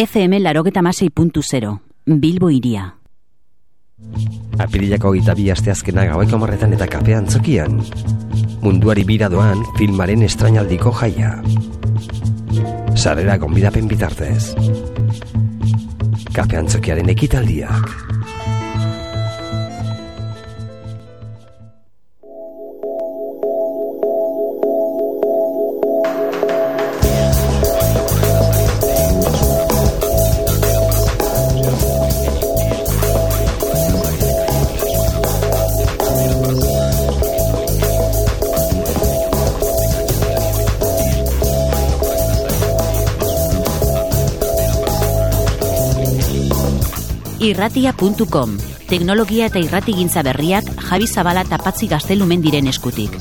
FM larogeta masei puntu zero, Bilbo iria. Apirilako gita bi asteazkena gaueko marretan eta kapean zokian. Munduari bira doan filmaren estrainaldiko jaia. Sarrera gonbidapen bitartez. Kapean zokiaren ekitaldiak. irratia.com Teknologia eta irratigintza berriak Javi Zabala tapatzi gaztelumen diren eskutik.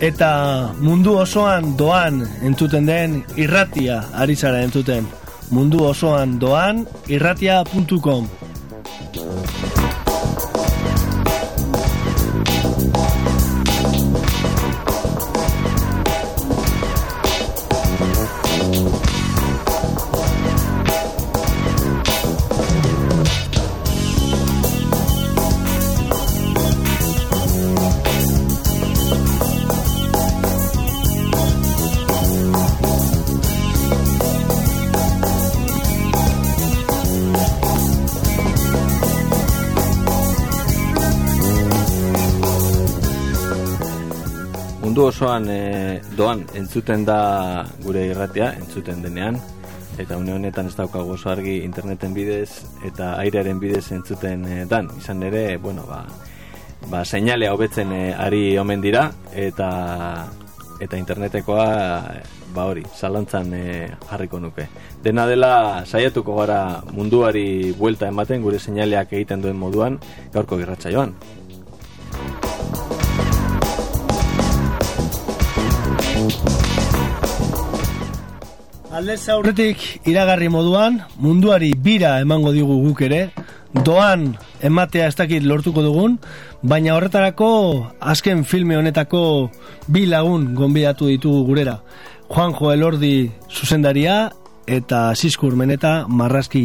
Eta mundu osoan doan entzuten den irratia ari zara entzuten. Mundu osoan doan irratia.com osoan e, doan entzuten da gure irratia, entzuten denean, eta une honetan ez daukagu oso argi interneten bidez eta airearen bidez entzuten e, dan. Izan ere, bueno, ba, ba seinalea hobetzen e, ari omen dira, eta eta internetekoa ba hori, zalantzan e, jarriko nuke. Dena dela saiatuko gara munduari buelta ematen gure seinaleak egiten duen moduan gaurko irratsa joan. Aldez aurretik iragarri moduan, munduari bira emango digu guk ere, doan ematea ez dakit lortuko dugun, baina horretarako azken filme honetako bi lagun gonbidatu ditugu gurera. Juanjo Elordi zuzendaria eta Siskur Meneta marrazki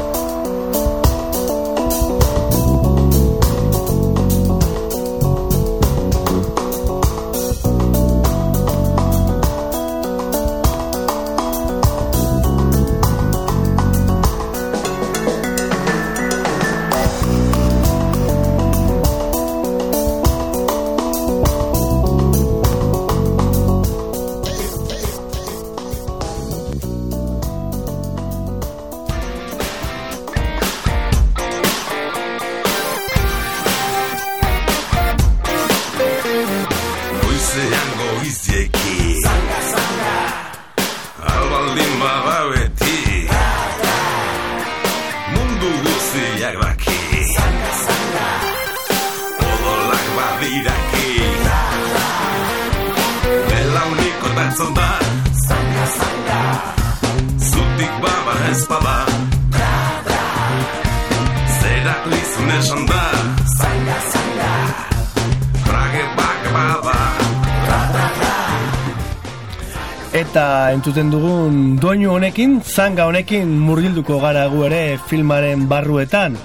Entzuten dugun doinu honekin, zanga honekin murgilduko gara gu ere filmaren barruetan.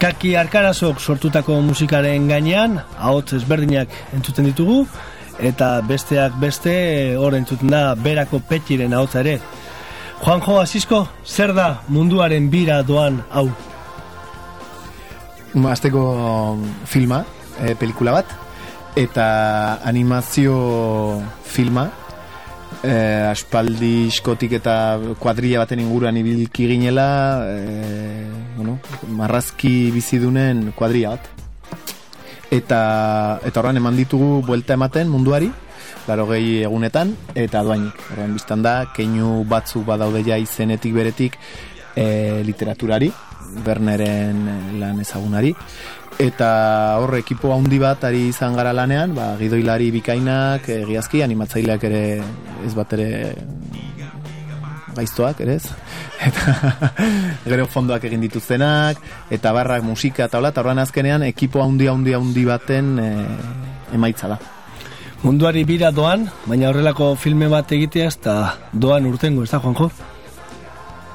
Kaki arkarazok sortutako musikaren gainean, ahots ezberdinak entzuten ditugu, eta besteak beste hor entzuten da berako petxiren hau ere. Juanjo Asisko, zer da munduaren bira doan hau? Azteko filma, e, pelikula bat, eta animazio filma, e, aspaldi iskotik eta kuadrilla baten inguruan ibilki ginela, e, bueno, marrazki bizidunen kuadrilla bat. Eta, eta horren eman ditugu buelta ematen munduari, laro gehi egunetan, eta doainik. Horren biztan da, keinu batzu badaude ja izenetik beretik e, literaturari, Berneren lan ezagunari. Eta horre ekipo handi bat ari izan gara lanean, ba, gidoilari bikainak, egiazki, animatzaileak ere ez bat ere gaiztoak, ere ez? Eta gero fondoak egin dituztenak, eta barrak musika eta hola, eta horren azkenean ekipo handi handi handi baten e, emaitza da. Munduari bira doan, baina horrelako filme bat egitea ez da doan urtengo, ez da, Juanjo?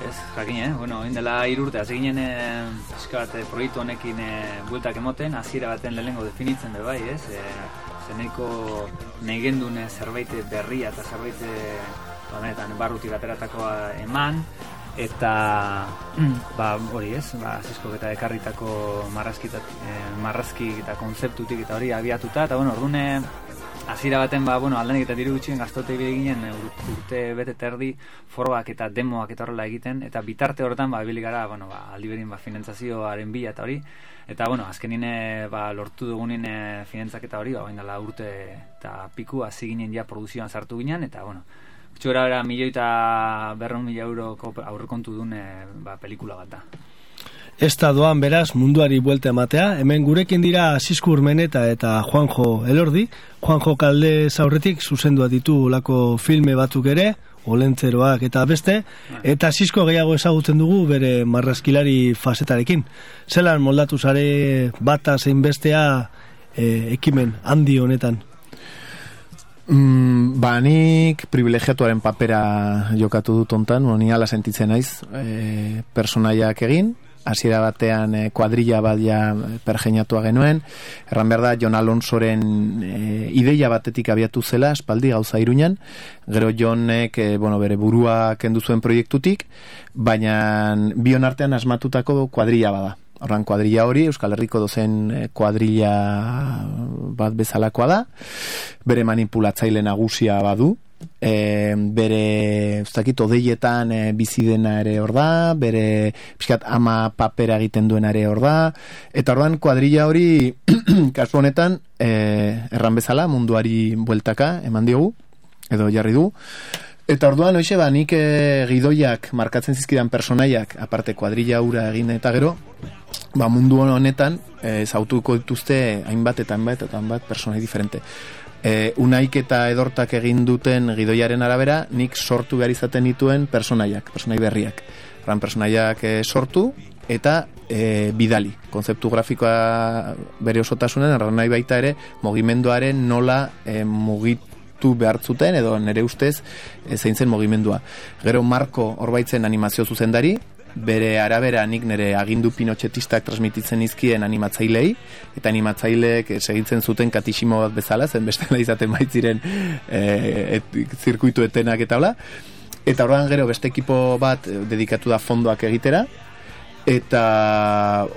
Ez, jakin, eh? Bueno, indela irurte, hasi ginen eh, bat, eh, proiektu honekin eh, bueltak emoten, hasiera baten lehengo definitzen be bai, ez? Eh, zeneiko negendun zerbait berria eta zerbait banetan barrutik ateratakoa eman, eta ba, hori ez, ba, zisko eta ekarritako marrazki eh, marrazki eta konzeptutik eta hori abiatuta, eta bueno, ordune hasiera baten ba bueno aldenik eta diru gutxien gastote ibili ginen urte bete terdi foroak eta demoak eta horrela egiten eta bitarte horretan ba ibili gara bueno ba aldiberin ba finantzazioaren bila eta hori eta bueno azkenin eh, ba lortu dugunin e, finantzaketa hori ba baindala urte eta piku hasi ginen ja produzioan sartu ginen eta bueno Txora era milioi eta berreun mila euro aurrekontu duen eh, ba, pelikula bat da. Ez doan beraz munduari buelta ematea, hemen gurekin dira Siskur Meneta eta Juanjo Elordi. Juanjo Kalde zaurretik zuzendua ditu lako filme batzuk ere, olentzeroak eta beste, eta Sisko gehiago ezagutzen dugu bere marrazkilari fasetarekin. Zelan moldatu zare bata zein bestea e, ekimen handi honetan? Mm, ba, nik privilegiatuaren papera jokatu dut ontan, ni ala sentitzen naiz e, personaiak egin, hasiera batean e, kuadrilla bat ja pergeinatua genuen, erran behar da Jon Alonsoren e, ideia batetik abiatu zela, espaldi gauza iruñan, gero Jonek e, bueno, bere burua kendu zuen proiektutik, baina bion artean asmatutako kuadrilla bada. Horran kuadrilla hori, Euskal Herriko dozen kuadrilla bat bezalakoa da, bere manipulatzaile nagusia badu, e, bere ustakit odeietan e, bizi dena ere hor da, bere pixkat ama papera egiten duen ere hor da, eta orduan kuadrilla hori kasu honetan e, erran bezala munduari bueltaka eman diogu, edo jarri du, Eta orduan, hoxe, ba, nik e, gidoiak markatzen zizkidan personaiak, aparte kuadrilla ura egin eta gero, ba, mundu honetan, e, zautuko dituzte hainbat eta hainbat eta hainbat personai diferente e, unaik eta edortak egin duten gidoiaren arabera, nik sortu behar izaten dituen personaiak, personai berriak. Ran personaiak e, sortu eta e, bidali. Konzeptu grafikoa bere osotasunen, nahi baita ere, mogimenduaren nola e, mugitu behartzuten, edo nere ustez, e, zein zen mogimendua. Gero Marko horbaitzen animazio zuzendari, bere arabera nik nire agindu pinotxetistak transmititzen izkien animatzailei, eta animatzaileek segitzen zuten katisimo bat bezala, zen beste izaten baitziren e, et, zirkuitu etenak eta hola. Eta horrean gero beste ekipo bat dedikatu da fondoak egitera, eta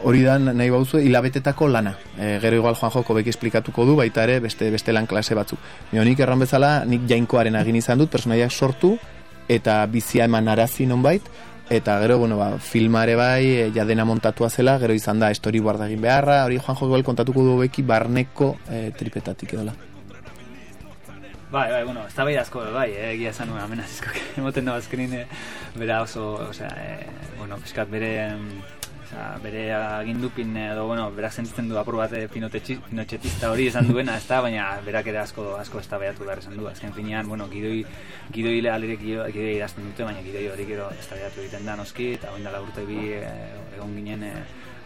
hori da nahi bauzu hilabetetako lana. E, gero igual Juan Joko beki esplikatuko du, baita ere beste, beste lan klase batzuk. Nio nik erran bezala, nik jainkoaren agin izan dut, personaiak sortu, eta bizia eman arazi nonbait, eta gero, bueno, ba, filmare bai, e, ja dena montatua zela, gero izan da storyboard egin beharra, hori Juan Joel kontatuko du beki barneko e, tripetatik edola. Bai, bai, bueno, ez da bai bai, eh, egia esan nuen amena zizko, emoten da bazkenin, eh, bera oso, osea, eh, bueno, piskat bere, Osa, bere agindupin edo, bueno, berak sentitzen du apur bat eh, pinotxetista hori esan duena, ez da, baina berak ere asko, asko ez da behatu behar esan du. Azken finean, bueno, gidoi, gidoi lehalirek gidoi idazten dute, baina gidoi hori gero ez da behatu egiten da noski, eta baina urte bi eh, egon ginen eh,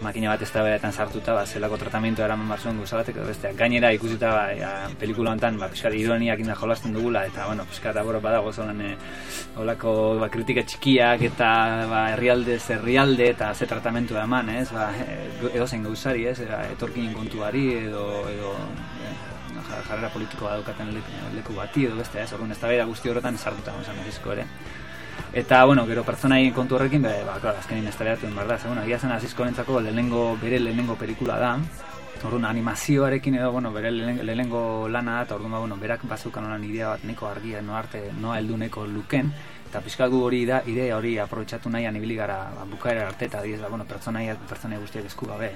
makina bat ez da sartuta, ba, zelako tratamiento eraman barzuen guza batek, beste, gainera ikusita ba, ja, pelikula honetan, ba, piskat ironiak inda jolasten dugula, eta, bueno, piskat aboro badago zolan, e, olako, ba, kritika txikiak, eta, ba, herrialde, herrialde, eta ze tratamentu eman, ez, ba, edo zen gauzari, ez, era, etorkinen kontuari, edo, edo, jarrera politikoa daukaten leku bati edo beste, ez, orduan ez da guzti horretan sartuta esan ere. Eta, bueno, gero pertsonai kontu horrekin, be, ba, klar, azkenin da behar da, bueno, ia zen azizko nentzako lehenengo, bere lehenengo pelikula da, Orduan, animazioarekin edo, bueno, bere lehenengo lana da, eta orduan, ba, bueno, berak bazukan olan idea bat neko argia, no arte, no heldu neko luken, eta pixka hori da, idea hori aprobetsatu nahian ibili gara ba, bukaera arte, eta diez, ba, bueno, pertsonaia, pertsonaia guztiak esku gabe,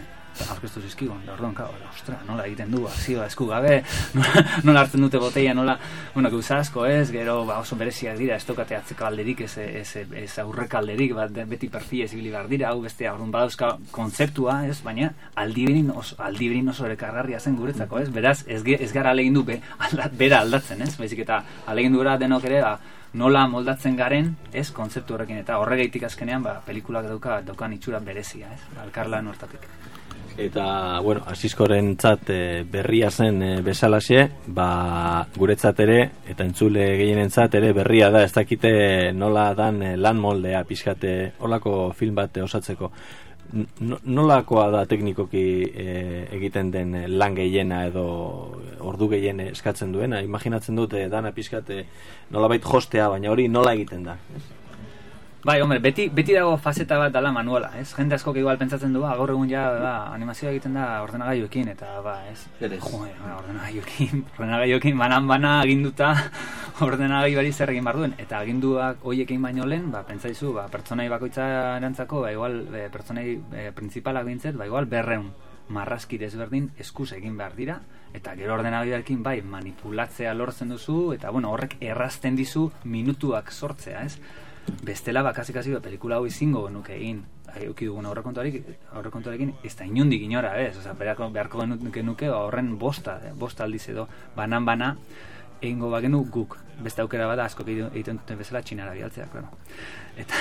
aurkeztu zizkigun, da orduan, kao, ostra, nola egiten du, zioa esku gabe, nola, nola hartzen dute boteia, nola, bueno, guz asko ez, gero, ba, oso bereziak dira, ez tokate atzeko alderik, ez, ez, ez aurrek alderik, bat, beti perfia ez ibili dira, hau beste, orduan, badauzka konzeptua, ez, baina, aldiberin oso, aldiberin oso ere zen guretzako, ez, beraz, ez, ez gara alegin du, be, aldat, bera aldatzen, ez, baizik eta alegin du denok ere, ba, nola moldatzen garen, ez, kontzeptu horrekin, eta horregaitik azkenean, ba, pelikulak dauka, daukan itxura berezia, ez, alkarlan hortatik. Eta, bueno, asiskoren txat e, berria zen e, bezalaxe, ba, guretzat ere, eta entzule gehienen ere berria da, ez dakite nola dan e, lan moldea pixkate olako film bat osatzeko. Nolakoa da teknikoki e, egiten den lan gehiena edo ordu gehien eskatzen duena? Imaginatzen dute dana pixkate nola bait jostea, baina hori nola egiten da? Bai, hombre, beti, beti dago fazeta bat dala manuala, ez? Jende asko igual pentsatzen du, ba, gaur egun ja, ba, animazioa egiten da ordenagailuekin, eta, ba, ez? Jo, ba, ordenagailuekin, ordenagailuekin, banan bana aginduta ordenagailu bari zer egin barduen, eta aginduak hoiekin baino lehen, ba, pentsaizu, ba, pertsonai bakoitza erantzako, ba, igual, e, pertsonai e, principalak bintzet, ba, igual, berreun marraski desberdin eskuz egin behar dira, eta gero ordenagailuarekin bai manipulatzea lortzen duzu, eta, bueno, horrek errazten dizu minutuak sortzea, ez? bestela bakasi kasi be pelikula hau izingo nuke egin eduki dugun aurrekontuarekin aurrekontuarekin ez da inundik inora ez? Osea beharko beharko genuke nuke horren bosta bosta aldiz edo banan bana egingo bagenu guk. Beste aukera bada asko egiten duten bezala txinara bialtzea claro eta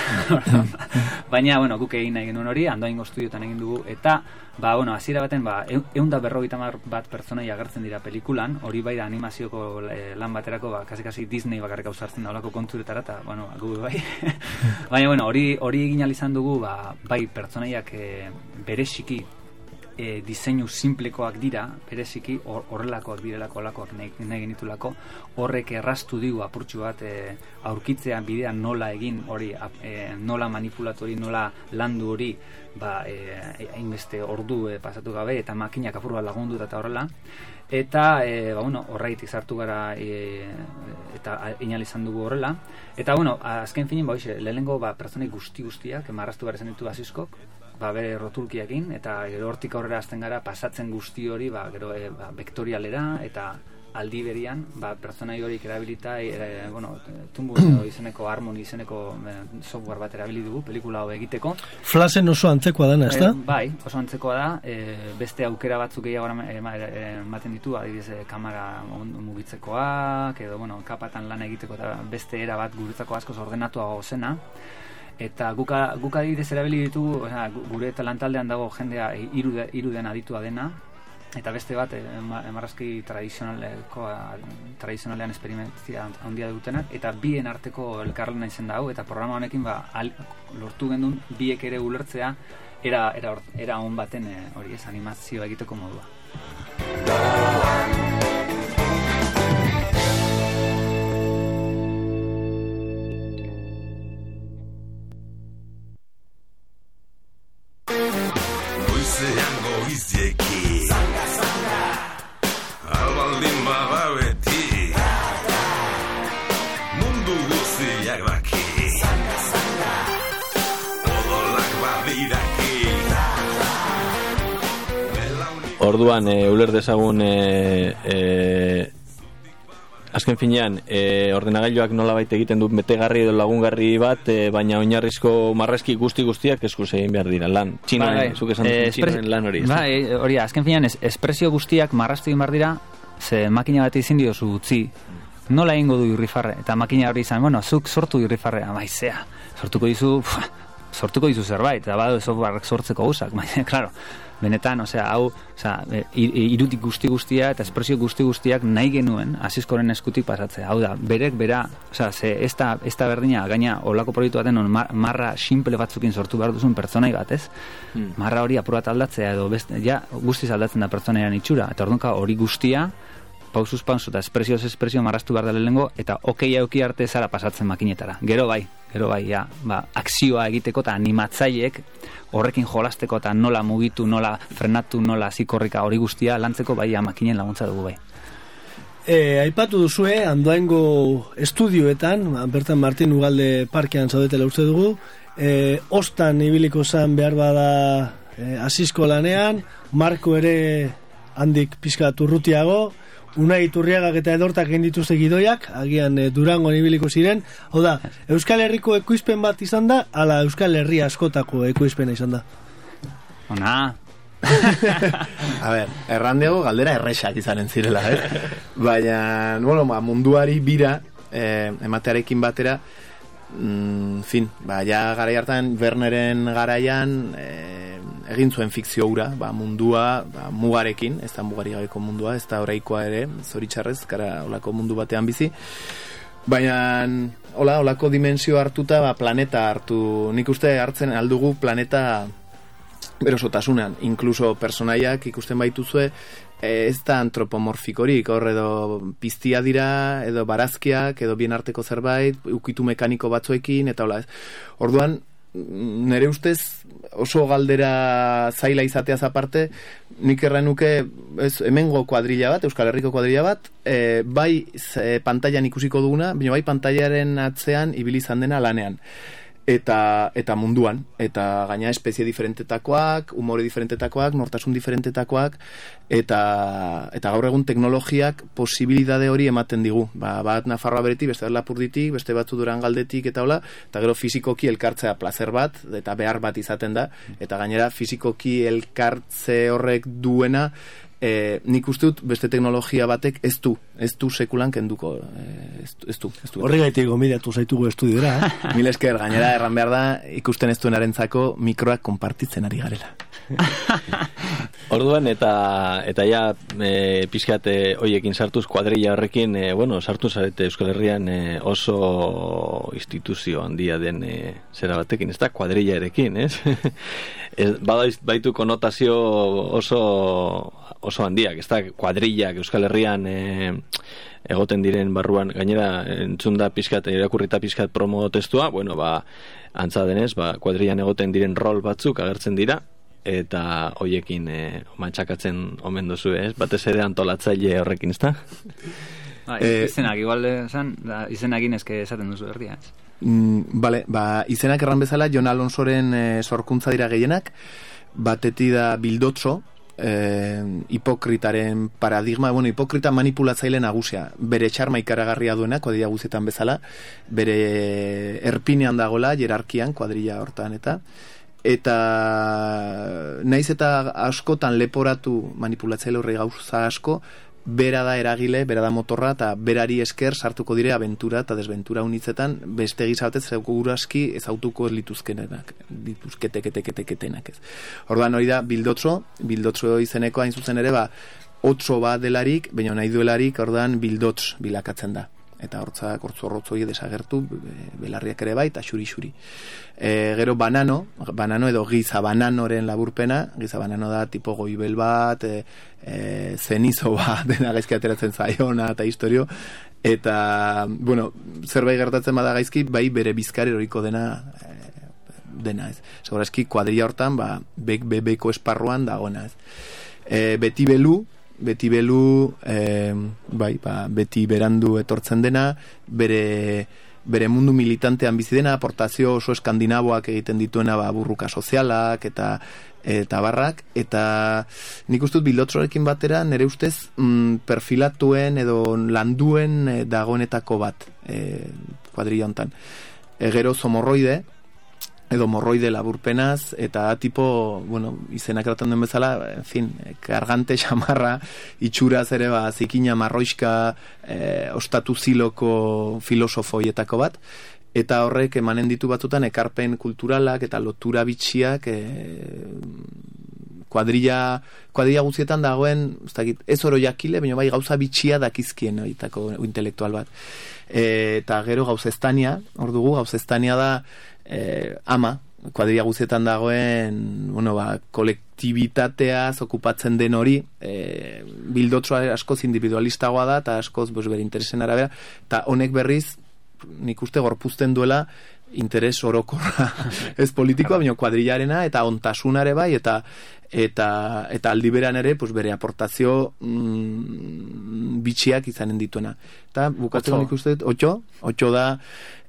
baina bueno guk egin nahi genuen hori andoaingo estudiotan egin dugu eta ba bueno hasiera baten ba 150 bat pertsonaia agertzen dira pelikulan hori bai da animazioko eh, lan baterako ba kasi kasi Disney bakarrik ausartzen da holako konturetara ta bueno gu bai. Baina bueno hori hori egin izan dugu ba bai pertsonaiak e, bereziki e, diseinu simplekoak dira, bereziki horrelakoak direlako lakoak nahi, genitulako, horrek errastu digu apurtxu bat e, aurkitzean bidean nola egin hori, e, nola manipulatu hori, nola landu hori, ba, e, hainbeste ordu e, pasatu gabe, eta makinak apur bat lagundu eta horrela, eta e, ba, bueno, horreit izartu gara e, eta inal izan dugu horrela. Eta bueno, azken finin ba, lehenengo ba, pertsonek guzti guztiak marraztu gara zen ditu azizkok ba, bere rotulkiakin, eta gero hortik aurrera azten gara, pasatzen guzti hori, ba, gero e, ba, vektorialera, eta aldi berian, ba, pertsonai horiek erabilita, e, bueno, tumbu izeneko harmoni izeneko e, software bat erabili dugu, pelikula hau egiteko. Flasen oso antzekoa dena, ezta? E, bai, oso antzekoa da, e, beste aukera batzuk gehiago ematen ditu, adibidez, e, kamera mugitzekoak, edo, bueno, kapatan lan egiteko, eta beste era bat guretzako askoz ordenatuago zena, eta guka guka adibidez erabili ditugu oza, gure talantaldean dago jendea iruden aditua dena. Eta beste bat emarrazki tradizionaleko tradizionalean esperimentzia handia dutenak. Eta bien arteko elkarlana izen da eta programa honekin ba, lortu gendun biek ere ulertzea era, era, era on baten eh, hori ez animazio egiteko modua Orduan, e, uler dezagun e, e, azken finean, e, ordenagailuak nola baita egiten du betegarri edo lagungarri bat, e, baina oinarrizko marrazki guzti guztiak eskuz egin behar dira, lan. Txinoen, bai, zuk esan e, lan hori. Bai, hori, azken finean, es, espresio guztiak marraztu egin behar dira, ze makina bat izin diozu utzi, nola egingo du irrifarre, eta makina hori izan, bueno, zuk sortu irrifarre, amaizea, sortuko dizu, sortuko dizu zerbait, eta badu software sortzeko usak, baina, klaro, benetan, osea, hau, osea, e, irutik guzti guztia eta espresio guzti guztiak nahi genuen azizkoren eskutik pasatzea. Hau da, berek, bera, osea, ze ez da, ez da berdina, gaina, olako proiektu baten, on, marra simple batzukin sortu behar duzun pertsonai bat, ez? Hmm. Marra hori apurat aldatzea edo, best, ja, guztiz aldatzen da pertsonaian itxura, eta orduan hori guztia, pausuz pausu eta espresioz espresio marrastu behar dela lehengo, eta okei auki arte zara pasatzen makinetara. Gero bai, gero bai, ja, ba, akzioa egiteko eta animatzaiek horrekin jolasteko eta nola mugitu, nola frenatu, nola zikorrika hori guztia lantzeko bai ja, makinen laguntza dugu bai. E, aipatu duzue, andoaingo estudioetan, ba, bertan Martin Ugalde parkean zaudetela uste dugu, e, ostan ibiliko zan behar bada e, asizko lanean, Marko ere handik pizka turrutiago, Unai Turriagak eta Edortak dituzte gidoiak, agian e, Durango ibiliko ziren. Hau da, Euskal Herriko ekoizpen bat izan da, ala Euskal Herri askotako ekoizpena izan da. Ona, A ber, errandego galdera erresak izanen zirela, eh? Baina, bueno, ba, munduari bira eh, ematearekin batera mm, fin, ba, ja gara hartan Werneren garaian eh, egin zuen fikzio ura, ba, mundua ba, mugarekin, ez da mugari gabeko mundua, ez da oraikoa ere, zoritxarrez, gara olako mundu batean bizi, baina hola, olako dimensio hartuta, ba, planeta hartu, nik uste hartzen aldugu planeta berosotasunean, inkluso personaiak ikusten baituzue ez da antropomorfikorik, hor edo piztia dira, edo barazkiak, edo bien arteko zerbait, ukitu mekaniko batzuekin, eta hola ez. Orduan, nere ustez oso galdera zaila izateaz aparte, nik errenuke ez, hemengo kuadrilla bat, Euskal Herriko kuadrilla bat, e, bai e, pantailan ikusiko duguna, bai pantailaren atzean ibilizan dena lanean eta eta munduan eta gaina espezie diferentetakoak, umore diferentetakoak, nortasun diferentetakoak eta eta gaur egun teknologiak posibilitate hori ematen digu. Ba, bat Nafarroa bereti, beste Lapurditik, beste batzu Duran galdetik eta hola, eta gero fizikoki elkartzea placer bat eta behar bat izaten da eta gainera fizikoki elkartze horrek duena e, nik uste dut beste teknologia batek ez du, ez du sekulan kenduko, e, ez, ez du. Ez du Horri gaitik gomidatu zaitugu estudiora. Eh? Mil esker, gainera erran behar da, ikusten ez duenaren zako mikroak konpartitzen ari garela. Orduan eta eta ja e, pizkate hoiekin sartuz kuadrilla horrekin, e, bueno, sartu zarete Euskal Herrian e, oso instituzio handia den e, zera batekin, ez da kuadrillarekin, ez? ez baitu konotazio oso oso handiak, ez da, kuadrillak Euskal Herrian e, egoten diren barruan, gainera entzun da pizkat, irakurrita pizkat promo testua, bueno, ba, antza denez, ba, kuadrillan egoten diren rol batzuk agertzen dira, eta hoiekin e, mantxakatzen omen duzu, ez? Batez ere antolatzaile horrekin, ez da? Ba, eh, izenak, igual, esan, da, izenak inezke esaten duzu herria, ez? Mm, vale, ba, izenak erran bezala, Jon Alonsoren e, sorkuntza dira gehienak, bateti da bildotzo, eh, hipokritaren paradigma, bueno, hipokrita manipulatzaile nagusia, bere txarma ikaragarria duena, kuadrilla guzietan bezala, bere erpinean dagola, jerarkian, kuadrilla hortan, eta eta naiz eta askotan leporatu manipulatzaile horri gauza asko, bera da eragile, bera da motorra, eta berari esker sartuko dire aventura eta desventura unitzetan, beste gizatez aski ez autuko lituzkenenak, lituzketeketeketeketenak ez. Orduan hori da, bildotzo, bildotzo izeneko hain zuzen ere, ba, otso bat delarik, baina nahi duelarik, orduan bildotz bilakatzen da eta hortzak hortzorrotzoi desagertu belarriak ere bai eta xuri xuri e, gero banano banano edo giza bananoren laburpena giza banano da tipo goibel bat e, e, zenizo bat dena gaizki ateratzen zaiona eta historio eta bueno zerbait gertatzen bada gaizki bai bere bizkar eroriko dena e, dena ez? Segurazki kuadria hortan ba, bek bebeko esparruan dagoena ez? E, beti belu beti belu e, bai, ba, beti berandu etortzen dena bere, bere mundu militantean bizi dena aportazio oso eskandinaboak egiten dituena ba, burruka sozialak eta eta barrak. Eta nik ustut bilotrorekin batera nere ustez mm, perfilatuen edo landuen e, dagoenetako bat e, kuadrilla hontan e, gero somorroide edo morroide laburpenaz, eta tipo, bueno, izenak eraten den bezala, en fin, kargante xamarra, itxuraz ere, ba, zikina marroiska, e, ostatu ziloko filosofoietako bat, eta horrek emanen ditu batzutan ekarpen kulturalak eta lotura bitxiak e, kuadrilla, kuadrilla guzietan dagoen ez, dakit, ez oro jakile, baina bai gauza bitxia dakizkien oitako intelektual bat. E, eta gero gauzestania, hor dugu, gauzestania da eh, ama, kuadrilla guzietan dagoen, bueno, ba, aktibitateaz okupatzen den hori, e, bildotsua askoz individualistagoa da, eta askoz bos, bere interesen arabera, eta honek berriz, nik uste gorpuzten duela, interes orokorra ez politikoa, baina kuadrillarena eta ontasunare bai, eta eta eta aldi beran ere pues bere aportazio mm, bitxiak izanen dituena. Eta bukatzen nik uste, otxo, otxo da,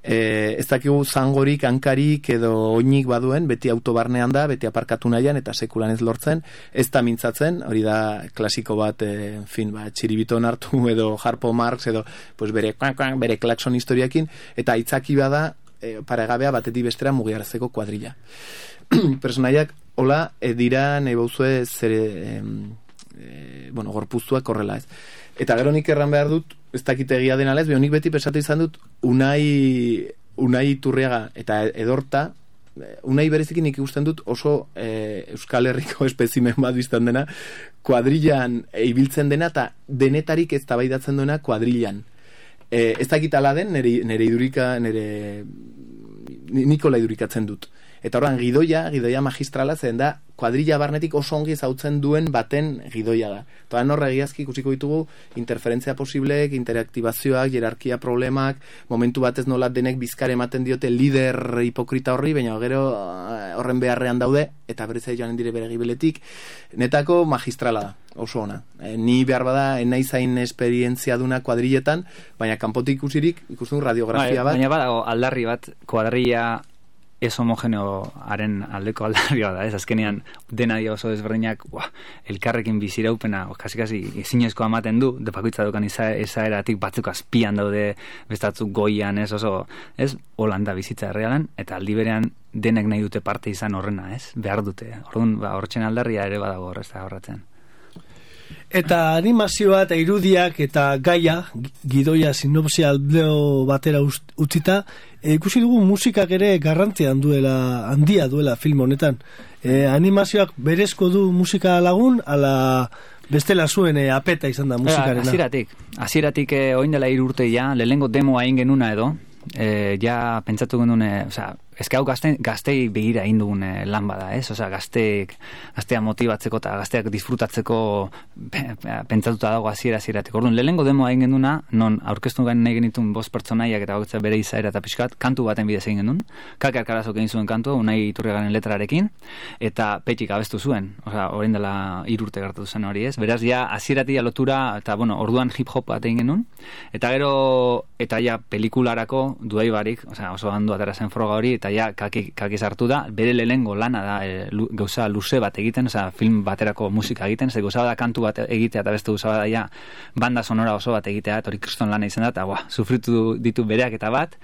e, ez dakigu zangorik, hankarik edo oinik baduen, beti autobarnean da, beti aparkatu nahian eta sekulan ez lortzen, ez da mintzatzen, hori da klasiko bat, e, fin, ba, txiribiton hartu edo Harpo Marx edo pues bere, bere klakson historiakin, eta aitzaki bada, e, paregabea batetik bestera mugiarazeko kuadrilla. Personaiak, hola, e, dira nahi bauzue zere, e, bueno, gorpuztuak korrela ez. Eta gero nik erran behar dut, ez dakite egia dena lez, nik beti pesatu izan dut, unai, unai turriaga eta edorta, unai berezikin nik ikusten dut oso e, Euskal Herriko espezimen bat biztan dena, kuadrillan ibiltzen dena, eta denetarik ez tabaidatzen duena kuadrillan. E, ez dakit ala den, nire, nire idurika, nire Nikola idurikatzen dut. Eta horren gidoia, gidoia magistrala zen da, kuadrilla barnetik oso ongi zautzen duen baten gidoia da. Eta horre egiazki ikusiko ditugu interferentzia posibleek, interaktibazioak, jerarkia problemak, momentu batez nola denek bizkare ematen diote lider hipokrita horri, baina gero eh, horren beharrean daude, eta berriz joan dire bere gibeletik, netako magistrala da oso ona. E, ni behar bada, enai zain esperientzia duna kuadrilletan, baina kanpotik ikusirik, ikusten radiografia bai, bat. Baina badago aldarri bat, kuadrilla ez homogeneoaren aldeko aldarria da, ez? Azkenean dena dio oso desberdinak, ua, elkarrekin biziraupena, kasi kasi ezinezko amaten du, depakuitza dukan iza, batzuk azpian daude bestatzuk goian, ez? Oso, ez, holanda bizitza errealan, eta aldi berean denek nahi dute parte izan horrena, ez, behar dute, orduan, ba, hortzen aldarria ere badago horrezta horretzen. Eta animazioa eta irudiak eta gaia, gidoia sinopsia aldeo batera utzita, e, ikusi dugu musikak ere garrantzia duela, handia duela film honetan. E, animazioak berezko du musika lagun, ala bestela zuen e, apeta izan da musikarena. Aziratik, aziratik e, oindela irurte ja, lehengo demoa ingenuna edo, e, ja pentsatu genuen, e, oza, ezke hau gazte, gaztei begira indugun e, lan bada, ez? Osa, gazteek, gaztea motibatzeko eta gazteak disfrutatzeko pentsatuta dago aziera aziratik. Orduan, lehengo demo egin genduna, non aurkeztu gain nahi genitun bost pertsonaiak eta bakoitza bere izaera eta pixkat, kantu baten bidez egin genuen. Kakar karazok egin zuen kantu, unai iturriagaren letrarekin, eta petik abestu zuen. Osa, orain dela irurte gertatu zen hori, ez? Beraz, ja, aziratik lotura eta, bueno, orduan hip-hop bat egin genuen. Eta gero, eta ja, pelikularako duai barik, osa, oso handu atera zen froga hori, eta ja kaki, kaki sartu da, bere lehengo lana da e, gauza luze bat egiten, oza, film baterako musika egiten, ze gauza da kantu bat egitea eta beste gauza da ja banda sonora oso bat egitea, eta hori kriston lana izan da, eta buah, sufritu ditu bereak eta bat,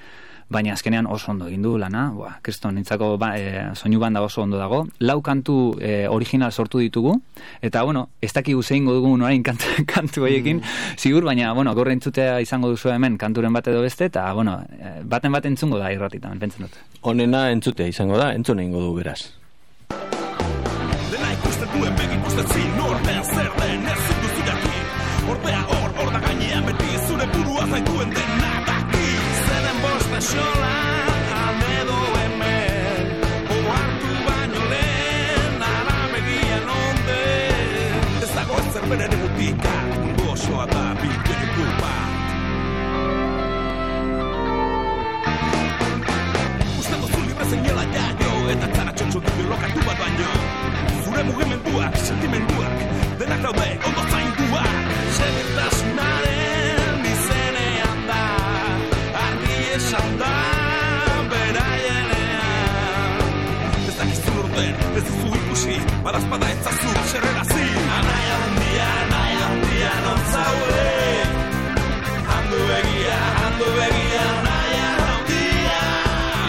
baina azkenean oso ondo egin du lana, ba, kriston nintzako ba, e, soinu banda oso ondo dago. Lau kantu e, original sortu ditugu, eta bueno, ez daki zein dugu orain kantu, kantu horiekin, mm. zigur, baina, bueno, gorre entzutea izango duzu hemen kanturen bat edo beste, eta, bueno, e, baten bat entzungo da irratitan, pentsen dut. Honena entzutea izango da, entzun egingo du beraz. Dena ikusten duen begin ikusten zin, norbean zer den ez zindu zidaki. Orbea hor, hor da gainean beti zure burua zaituen sentimenduak Denak daude, ondo zainduak. Segurtasunaren orden, ez duzu ikusi Badazpada ez zazu, xerrera zi. Anaia handia, anaia handia non zaue Handu begia, handu begia Anaia handia.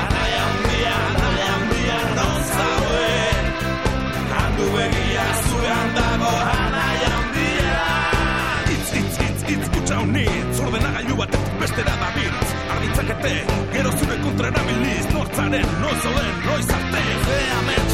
Anaia handia, anaia handia non zaue Handu begia, zure handago Anaia handia. Itz, itz, itz, itz, kutsa honi Zordena gailu bat bestera da bitz ditzakete Gero zure kontra erabiliz Nortzaren, noiz olen, noiz arte. Zea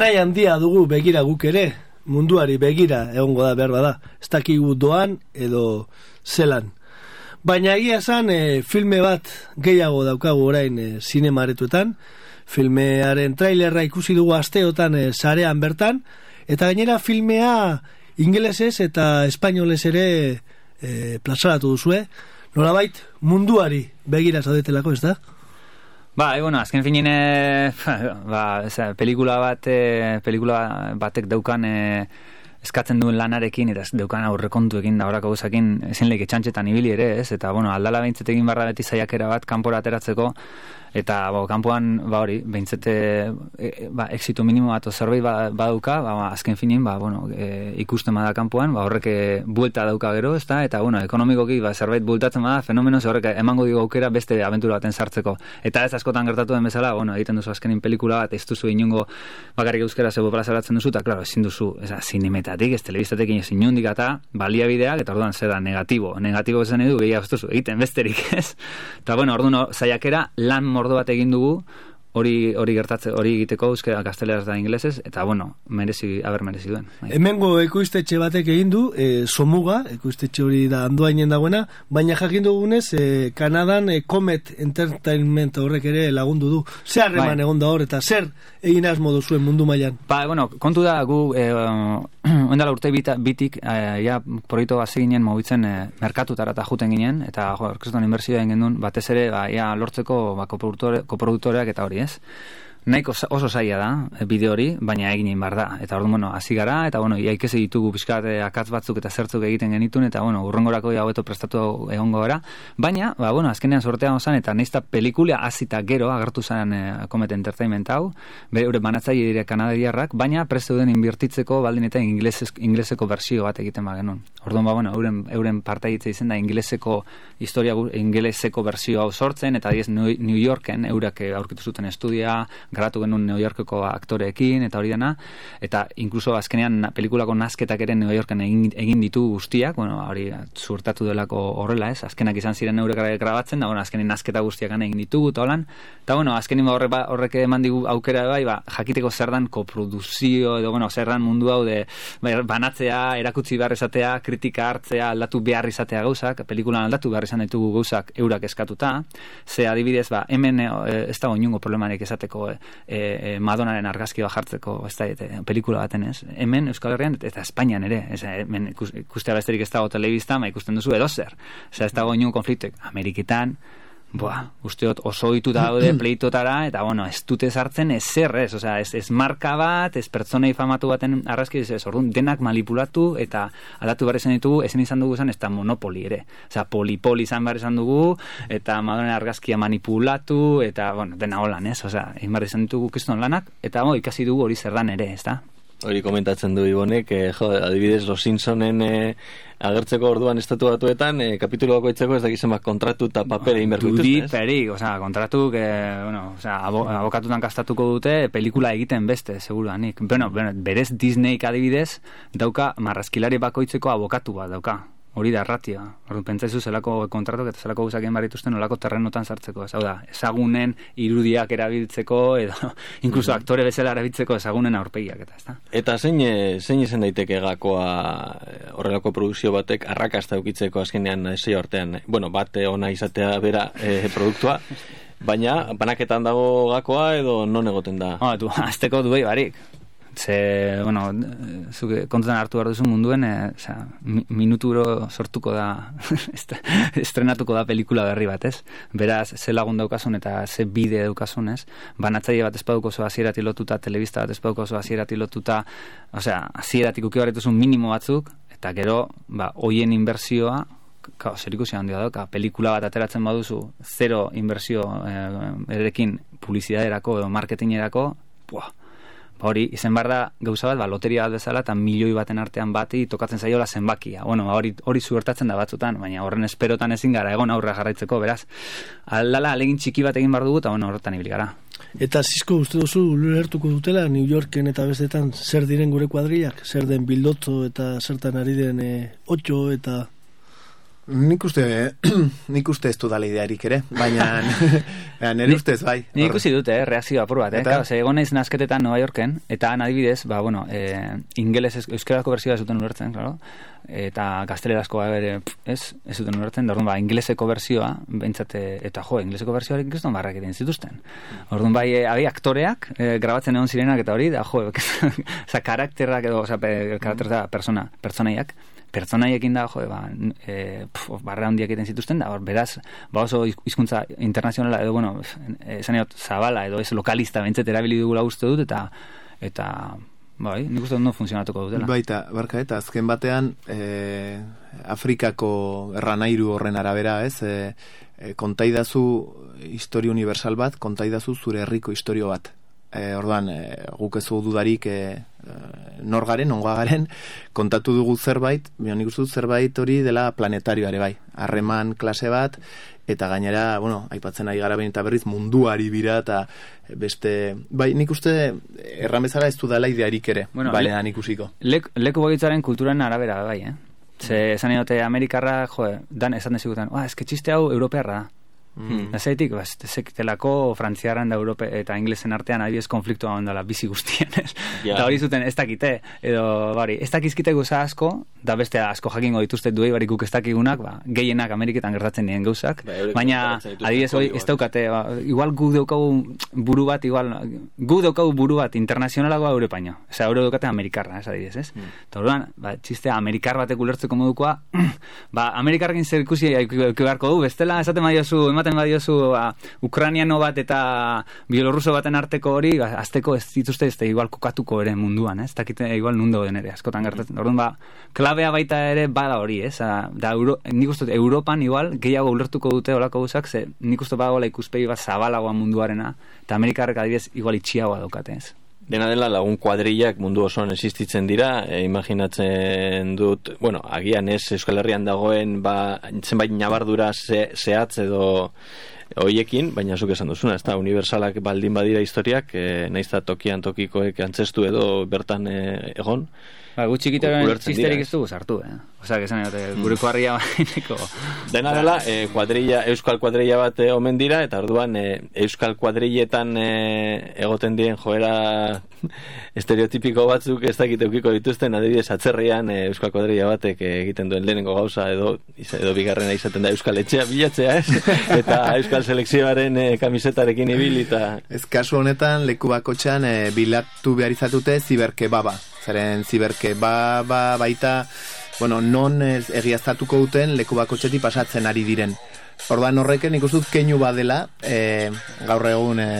anai handia dugu begira guk ere, munduari begira egongo da behar bada, ez dakigu doan edo zelan. Baina egia esan e, filme bat gehiago daukagu orain e, zinemaretuetan, filmearen trailerra ikusi dugu asteotan e, sarean bertan, eta gainera filmea ingelesez eta espainolez ere e, plazaratu duzue, nolabait munduari begira zaudetelako, ez da? Ba, e, bueno, azken finin, e, ba, eza, pelikula bat, e, pelikula batek daukan e, eskatzen duen lanarekin, eta daukan aurrekontuekin, da horako guzakin, ezin leike txantxetan ibili ere, ez? Eta, bueno, aldala behintzetekin barra beti zaiakera bat, kanpora ateratzeko, eta bo, kanpoan ba hori beintzete e, ba exito minimo bat zerbait ba, baduka ba, ba, azken finin ba bueno e, ikusten bada kanpoan ba horrek e, buelta dauka gero ezta? Eta bueno ekonomikoki ba zerbait bultatzen bada fenomeno horrek emango digu aukera beste abentura baten sartzeko. Eta ez askotan gertatu den bezala bueno egiten duzu azkenin pelikula bat ez duzu inungo bakarrik euskera zebo plazaratzen duzu ta claro ezin duzu esa sinemetatik ez telebistatekin ez inundik eta baliabideak eta orduan zeda negatibo. Negatibo esan edu behia ez duzu egiten besterik ez. Eta bueno orduan saiakera lan mordo bat egin dugu, hori hori gertatze hori egiteko euskera gazteleraz da ingelesez eta bueno merezi haber merezi duen bai. hemengo ekoiztetxe batek egin du e, somuga ekoiztetxe hori da andoainen dagoena baina jakin dugunez e, Kanadan e, Comet Entertainment horrek ere lagundu du zer harreman bai. egon da hor eta zer egin asmo zuen mundu mailan ba bueno kontu da gu e, ondala urte bita, bitik e, ja proiektu hasi ginen mobitzen e, merkatutara ta joeten ginen eta jo orkeston inbertsioa egin genuen batez ere ba ja lortzeko ba koproduktoreak eta hori ez? Nahiko oso zaila da, eh, bideo hori, baina egin egin bar da. Eta orduan, bueno, hasi gara, eta bueno, iaikese ditugu pixkat eh, akatz batzuk eta zertzuk egiten genitun, eta bueno, urrengorako hau eto prestatu egongo gara. Baina, ba, bueno, azkenean sortean ozan, eta neizta pelikula azita gero agertu zen e, Comet Entertainment hau, bere ure banatzai dire kanadariarrak, baina prestu den invirtitzeko baldin eta ingleseko bersio bat egiten ba genuen. Orduan, ba, bueno, euren, euren partaitze izen da ingleseko historia, ingleseko bersio hau sortzen, eta diez New Yorken eurak aurkitu zuten estudia, garatu genuen New Yorkeko aktoreekin eta hori dena, eta inkluso azkenean pelikulako nazketak ere New Yorken egin, egin ditu guztiak, bueno, hori zurtatu delako horrela ez, azkenak izan ziren neurek grabatzen, da, bueno, azkenin nazketa guztiak egin ditugu, eta holan, eta bueno, azkenin horrek, ba, horrek eman digu aukera bai, ba, jakiteko zer dan koproduzio, edo, bueno, zer dan mundu hau de ba, banatzea, erakutsi behar izatea, kritika hartzea, aldatu behar izatea gauzak, pelikulan aldatu behar izan ditugu gauzak eurak eskatuta, ze adibidez, ba, hemen e, ez dago inungo problemarik esateko e, e, Madonaren argazki jartzeko ez da, e, pelikula baten ez. Hemen Euskal Herrian eta Espainian ere, ez, hemen ikustea besterik ez dago telebista, ma ikusten duzu edozer. Osea, ez dago inun konfliktuek. Ameriketan, Boa, usteot oso ditu daude pleitotara, eta bueno, ez dute sartzen ez zer, ez, osea, ez, ez marka bat, ez pertsonei famatu baten arrazki, ez, ez orduan, denak manipulatu, eta aldatu behar izan ditugu, ezin izan dugu izan, ez da monopoli ere. Osea, polipoli izan behar izan dugu, eta madonen argazkia manipulatu, eta, bueno, dena holan, ez, osea, egin behar izan ditugu kiston lanak, eta, bo, ikasi dugu hori zer dan ere, ez da? Hori komentatzen du Ibonek, eh, jo, adibidez, Los Simpsonen eh, agertzeko orduan estatu batuetan, eh, kapitulo bako itzeko ez dakizen bat kontratu eta papere inberkuituz, ez? perik, oza, kontratu, que, bueno, oza, abo, abokatutan kastatuko dute, pelikula egiten beste, seguru nik. Bueno, berez Disneyk adibidez, dauka marrazkilari bakoitzeko abokatu bat dauka hori da ratia. Ordu pentsaizu zelako kontratok eta zelako guzak egin barituzten olako terrenotan sartzeko. Ez da, ezagunen irudiak erabiltzeko edo inkluso aktore bezala erabiltzeko ezagunen aurpegiak eta, ezta? Eta zein e, zein izan daiteke gakoa e, horrelako produkzio batek arrakasta ukitzeko azkenean sei artean, bueno, bate ona izatea bera e, produktua Baina, banaketan dago gakoa edo non egoten da? Ah, du, azteko duei barik. Ze, bueno, zuke kontutan hartu behar duzu munduen, e, oza, minuturo sortuko da, estrenatuko da pelikula berri bat, ez? Beraz, ze lagun daukasun eta ze bide daukasun, ez? Banatzaile bat espaduko zo azierati lotuta, telebista bat espaduko zo azierati lotuta, osea, azieratik uki minimo batzuk, eta gero, ba, hoien inbersioa, Kao, zer ikusi handia da, pelikula bat ateratzen baduzu, zero inbersio eh, erekin publizidaderako edo marketingerako, buah, hori, izen barra gauza bat, ba, loteria bat bezala, eta milioi baten artean bati tokatzen zaiola zenbakia. Bueno, ba, hori, hori zuertatzen da batzutan, baina horren esperotan ezin gara, egon aurra jarraitzeko, beraz. Aldala, alegin txiki bat egin bar dugu, eta bueno, horretan ibili gara. Eta zizko uste duzu, lertuko dutela, New Yorken eta bestetan, zer diren gure kuadriak, zer den bildotzo eta zertan ari den e, eta... Nik uste, nik uste ez du dala idearik ere, baina nire ustez bai. Nik ikusi dute, eh, reakzio apur bat, eh? Eta? Claro, egon naiz nazketetan Nueva Yorken, eta adibidez, ba, bueno, eh, ingeles euskerazko berzioa zuten ulertzen, claro? eta gaztelerazkoa ere, ez, ez zuten ulertzen, da, ba, ingleseko berzioa, bentsate, eta jo, ingleseko berzioa kriston barrak egiten zituzten. Orduan bai, e, aktoreak, e, grabatzen egon zirenak eta hori, da, jo, oza, karakterrak edo, oza, karakterra, persona, pertsonaiak, pertsonaiekin da, jo, ba, e, barra handiak egiten zituzten, da, beraz, ba oso hizkuntza internazionala, edo, bueno, esan egot, zabala, edo ez lokalista, bentzet erabili dugula uste dut, eta, eta, bai, nik uste dut funtzionatuko dutela. Baita, barka, eta azken batean, e, Afrikako erranairu horren arabera, ez, e, e, kontaidazu historia universal bat, kontaidazu zure herriko historio bat e, orduan, e, guk ez dudarik e, nor garen, ongoa garen, kontatu dugu zerbait, bion nik uste zerbait hori dela planetarioare bai. Harreman klase bat, eta gainera, bueno, aipatzen ari gara eta berriz munduari bira, eta beste, bai, nik uste erramezara ez du dela idearik ere, bueno, bai, le, ikusiko. Lek, leku bagitzaren kulturan arabera, bai, eh? Ze, esan edote, Amerikarra, jo, dan esan dezigutan, ah, que txiste hau europearra da. Mm. Zaitik, ba, telako frantziaran da Europe eta inglesen artean adibidez konfliktu hau dela bizi guztien, ez? Eta hori zuten ez dakite, edo, bari, ez dakizkite guza asko, da beste asko jakingo dituzte duei barik guk ez dakigunak, ba, gehienak Ameriketan gertatzen nien gauzak, ba, baina adibidez hori ez daukate, ba, igual gu daukagu buru bat, igual, gu daukagu buru bat internazionalagoa Europaino, ez euro daukate Amerikarra, ez adibidez, ez? Mm. Eta orduan, ba, txiste Amerikar batek ulertzeko modukoa, ba, Amerikarrekin zer ikusi beharko du, bestela, esaten badiozu, ematen badiozu ba, Ukrainiano bat eta Bielorruso baten arteko hori, ba, azteko ez dituzte ez da igual kokatuko ere munduan, ez? Dakite igual nundo den ere, askotan gertatzen. Orduan ba, klabea baita ere bada hori, ez? Da, Euro, nik uste, Europan igual gehiago ulertuko dute olako guzak, ze nik uste badagoela ikuspegi bat zabalagoa munduarena, eta Amerikarrek adibidez igual itxiagoa daukate, ez? Dena dela lagun kuadrillak mundu osoan existitzen dira, e, imaginatzen dut, bueno, agian ez Euskal Herrian dagoen, ba, zenbait nabardura ze, zehatz edo hoiekin, baina zuk esan duzuna, ez da, universalak baldin badira historiak, e, naiz tokian tokikoek antzestu edo bertan e, egon, Ba, gutxikitaren txisterik ez dugu sartu, eh? Osa, que zan, mm. gure kuadrilla baineko... Dena dela, eh, kuadrilla, euskal kuadrilla bat eh, omen dira, eta orduan eh, euskal kuadrilletan eh, egoten diren joera estereotipiko batzuk ez dakite ukiko dituzten, adibidez, atzerrian eh, euskal kuadrilla batek egiten duen lehenengo gauza, edo, edo bigarrena izaten da euskal etxea bilatzea, ez? eta euskal selekzioaren eh, kamisetarekin ibili, eta... Ez kasu honetan, leku bakotxan eh, bilatu behar izatute ziberke baba. Zeren ziberke ba, ba, baita bueno, non ez egiaztatuko duten leku bakotxeti pasatzen ari diren. Ordan horreken ikustut keinu badela, e, gaur egun e,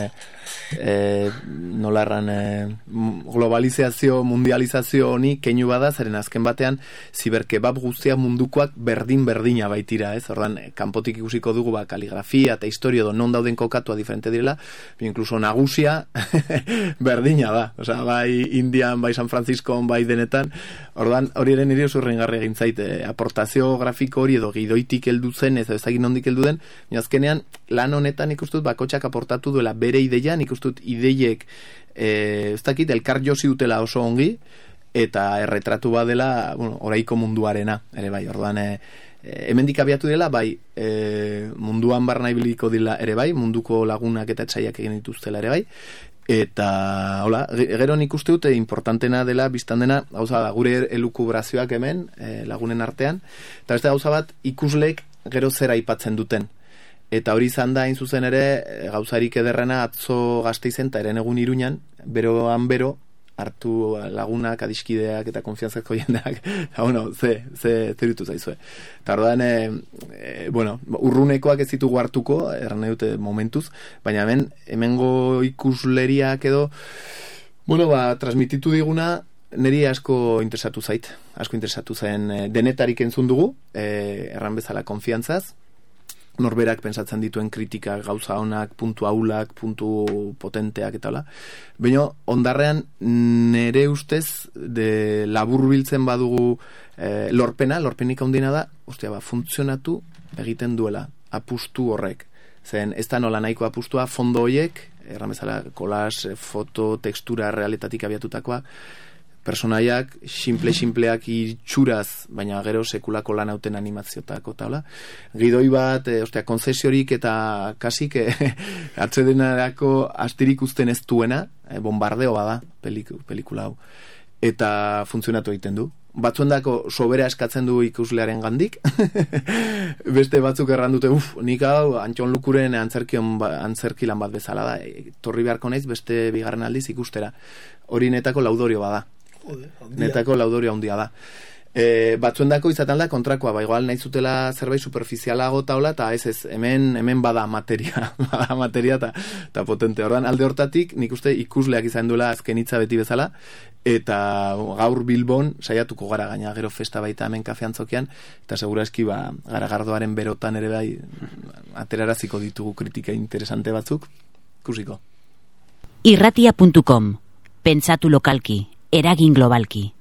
e, nola erran e, globalizazio, mundializazio honi keinu bada, zeren azken batean ziberkebab guztia mundukoak berdin berdina baitira, ez? Ordan, kanpotik ikusiko dugu ba, kaligrafia eta historio do non dauden kokatua diferente direla, bi inkluso nagusia berdina da, osea, bai Indian, bai San Francisco, bai denetan, ordan, hori ere nire oso rengarri egin zaite, aportazio grafiko hori edo gidoitik heldu zen, ez ezagin nondik heldu den, azkenean lan honetan ikustut bakotxak aportatu duela bere ideian, ikustut ustut ideiek e, ez dakit elkar josi utela oso ongi eta erretratu badela bueno, oraiko munduarena. Ere bai orduan e, hemendik abiatu dela bai e, munduan barna ibiliko dela ere bai munduko lagunak eta txaiak egin dituztela ere bai. Eta hola, gero nik uste dute importantena dela biztan dena gauza da, gure elukubrazioak hemen e, lagunen artean. Eta beste gauza bat ikuslek gero zera aipatzen duten Eta hori izan da, zuzen ere, gauzarik ederrena atzo gazte izen, eta eren egun iruñan, beroan bero, hartu lagunak, adiskideak eta konfiantzako jendeak, eta bueno, ze, ze, ze dutu zaizue. Eta orduan, e, bueno, urrunekoak ez ditugu hartuko, erran dute momentuz, baina hemen, hemengo ikusleriak edo, bueno, ba, transmititu diguna, niri asko interesatu zait, asko interesatu zen e, denetarik entzun dugu, e, erran bezala konfiantzaz, norberak pensatzen dituen kritika gauza honak, puntu aulak, puntu potenteak eta hola. Baina, ondarrean, nere ustez, de labur biltzen badugu e, lorpena, lorpenik ondina da, ostia, ba, funtzionatu egiten duela, apustu horrek. Zen, ez da nola nahiko apustua, fondo hoiek, erramezala, kolas, foto, tekstura, realitatik abiatutakoa, personaiak simple simpleak itxuraz, baina gero sekulako lan hauten animaziotako taula. Gidoi bat, e, ostia, konzesiorik eta kasik e, atzedenarako astirik usten ez duena, e, bombardeo bada pelik, pelikula hau. Eta funtzionatu egiten du. Batzuendako sobera eskatzen du ikuslearen gandik. Beste batzuk erran dute, uf, nik hau, antxon lukuren antzerkion, ba, antzerkilan bat bezala da. E, torri beharko naiz beste bigarren aldiz ikustera. Hori netako laudorio bada netako laudorio handia da. E, batzuendako izaten da kontrakoa, ba, igual nahi zutela zerbait superficialago taula, eta ez ez, hemen, hemen bada materia, bada materia eta ta potente. Ordan alde hortatik, nik uste ikusleak izan duela azken hitza beti bezala, eta gaur Bilbon saiatuko gara gaina gero festa baita hemen kafean zokian, eta segura eski ba, gara gardoaren berotan ere bai ateraraziko ditugu kritika interesante batzuk, ikusiko. Irratia.com Pentsatu lokalki, eragin globalki.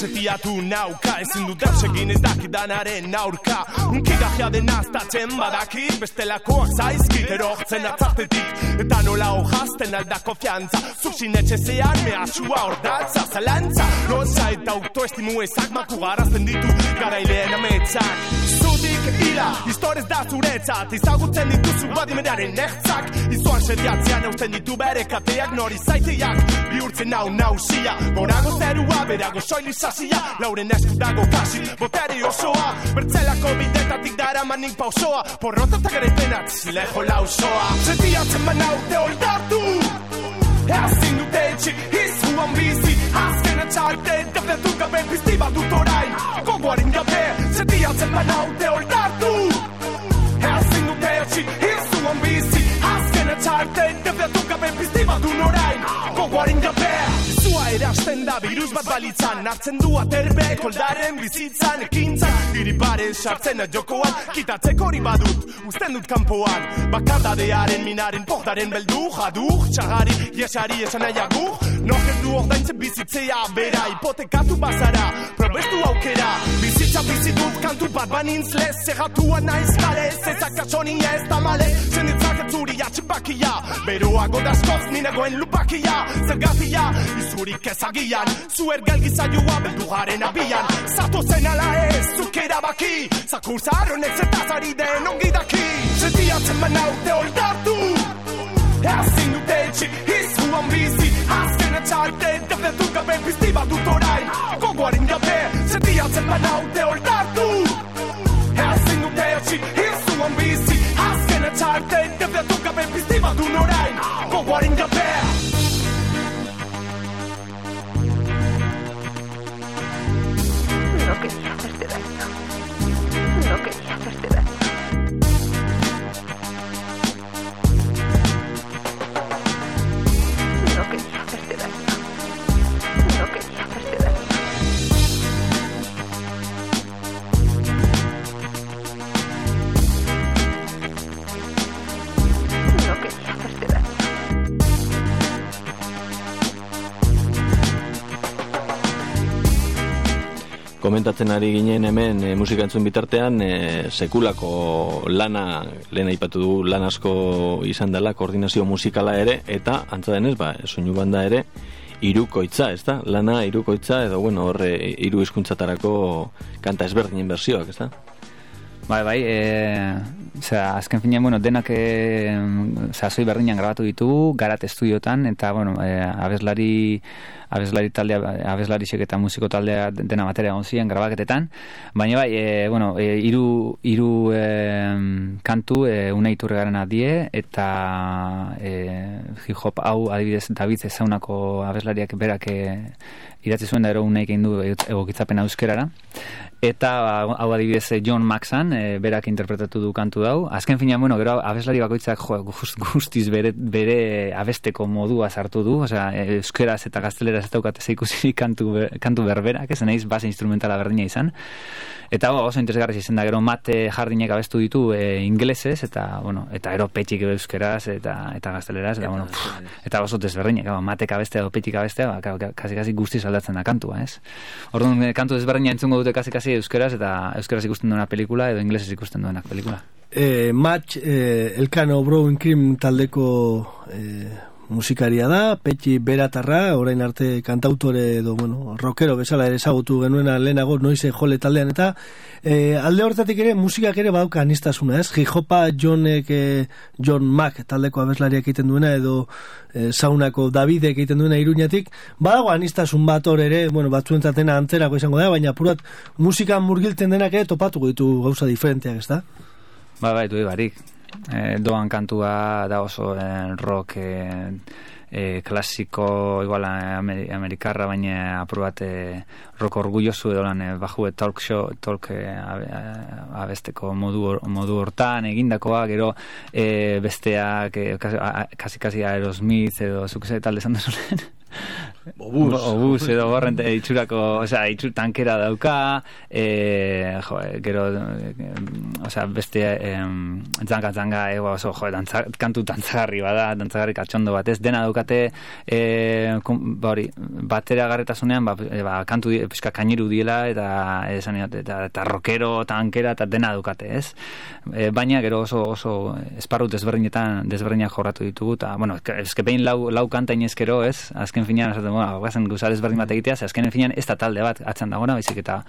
Setiatu nauka Ezin dut egin ez dakidanaren aurka. Unki gajia den aztatzen badakit Bestelakoak zaizkit erortzen atzartetik Eta nola hojazten aldako fiantza Zuxin etxezean mea sua ordatza Zalantza, notza eta autoestimu ezak Maku garazten ditu garailean ametzak Zutik ira, historiz da zuretzat. Izagutzen dituzu badimenaren ertzak. Izuan sediatzean eusten ditu bere kateak Nori zaiteak. Bihurtzen nau nausia Gorago zerua berago soili sasia Lauren esku dago kasi, boteri osoa. Bertzelako bidetatik dara manik pausoa. Porrota eta garaipenat, leho lausoa Zetiatzen banaute oldartu Ezin dute etxi, izuan bizi. Azken atxarte, defetu gabe pizti bat dut orain. Gogoarin gabe, zetiatzen banaute Erasten da virus bat balitzan. Nartzen du aterbe koldaren bizitzan. Ekintzan diri pare sartzen jokoan. Kitatzeko hori badut, usten dut kanpoan. Bakardadearen minaren portaren beldu Jaduk, txagari, yesari esan nahiagu Nok ez du ordaintzen bizitzea bera Hipotekatu bazara, probestu aukera. Bizitza bizitut kantu bat banintz lez Zerratua naiz kale, zezak kasoni ez tamale Zenditzak ez zuri atxipakia Beroago daskoz ninagoen lupakia. Zergatia, izurik ezagian Zuer galgiza joa beldugaren abian. Zato zen ala ez, zuk erabaki Zakurza arronek zetazari den ongi daki. Zetiatzen banaute oldartu Ezin dute etxi, izuan bizi Azken etxarte, defetu gabe pizti bat dut orain Gogoaren gabe, zetiatzen banaute oldartu Ezin dute etxi, izuan bizi Azken etxarte, defetu gabe pizti bat dut orain Gogoaren gabe No quería hacerte daño. No quería hacerte Komentatzen ari ginen hemen e, musika entzun bitartean e, sekulako lana lehen aipatu du lan asko izan dela koordinazio musikala ere eta antza denez ba soinu banda ere irukoitza, ez da? Lana irukoitza edo, bueno, horre, iru hizkuntzatarako kanta ezberdinen bersioak, ez da? Bai, bai, e, zera, azken finean, bueno, denak e, zera, berdinean grabatu ditugu, garat estudiotan, eta, bueno, e, abeslari, abeslari taldea, abeslari eta musiko taldea dena materia gonzien grabaketetan, baina bai, e, bueno, e, iru, iru e, kantu e, unai garen adie, eta e, hip-hop hau adibidez David ezaunako abeslariak berak e, idatzi zuen da ero unaik egin du egokitzapen euskerara, eta hau adibidez eh, John Maxan e, berak interpretatu du kantu dau azken fina, bueno, gero abeslari bakoitzak jo, guztiz bere, bere abesteko modua sartu du. Osea, euskeraz eta gazteleraz ez daukate zeikusi kantu, kantu berberak ez naiz base instrumentala berdina izan. Eta ba, oso interesgarri izan da, gero mate jardinek abestu ditu e, inglesez, eta, bueno, eta ero petxik euskeraz, eta, eta gazteleraz, eta, bueno, eta oso desberdinek, ba, matek abestea, edo petxik abestea, ba, kasi, kasi guzti saldatzen da kantua, ez? Orduan, eh, kantu desberdina entzungo dute kasi, kasi euskeraz, eta euskeraz ikusten duena pelikula, edo inglesez ikusten duena pelikula. Eh, match, eh, Elkano Browing Cream taldeko eh, musikaria da, Petxi Beratarra, orain arte kantautore edo, bueno, rockero bezala ere ezagutu genuena lehenago noize jole taldean, eta e, alde hortatik ere musikak ere badauka anistasuna, ez? Jijopa Johnek, e, John Mack taldeko abeslariak egiten duena, edo e, saunako Davidek egiten duena iruñatik, badago anistasun bat hor ere, bueno, batzuentzatena antzerako izango da, baina purat musika murgiltzen denak ere topatuko ditu gauza diferenteak, ez da? Ba, bai, du barik e, doan kantua da oso en, rock e, e, klasiko igual amerikarra baina aprobat e, rock orgullosu edo lan e, baju talk show talk e, abesteko modu, modu hortan egindakoa. Gero e, besteak e, kasi kasi Aerosmith edo zukese talde zan Obus. Obus edo horren itxurako, osea, itxur tankera dauka, e, jo, gero, osea, beste em, zanga zanga, e, oso, jo, dantza, kantu dantzagarri bada, dantzagarri katxondo bat, ez dena daukate, e, bori, batera garretasunean, ba, e, ba, kantu pizka kainiru diela, eta esan eta, eta rockero, tankera, eta dena daukate, ez? E, baina, gero oso, oso esparru desberdinetan, desberdinak jorratu ditugu, eta, bueno, ezke behin lau, lau kanta inezkero, ez? Azken finean, esaten, bueno, guazen guzarez berdin bat egitea, ze azkenen finean ez da talde bat atzan dagoena, baizik eta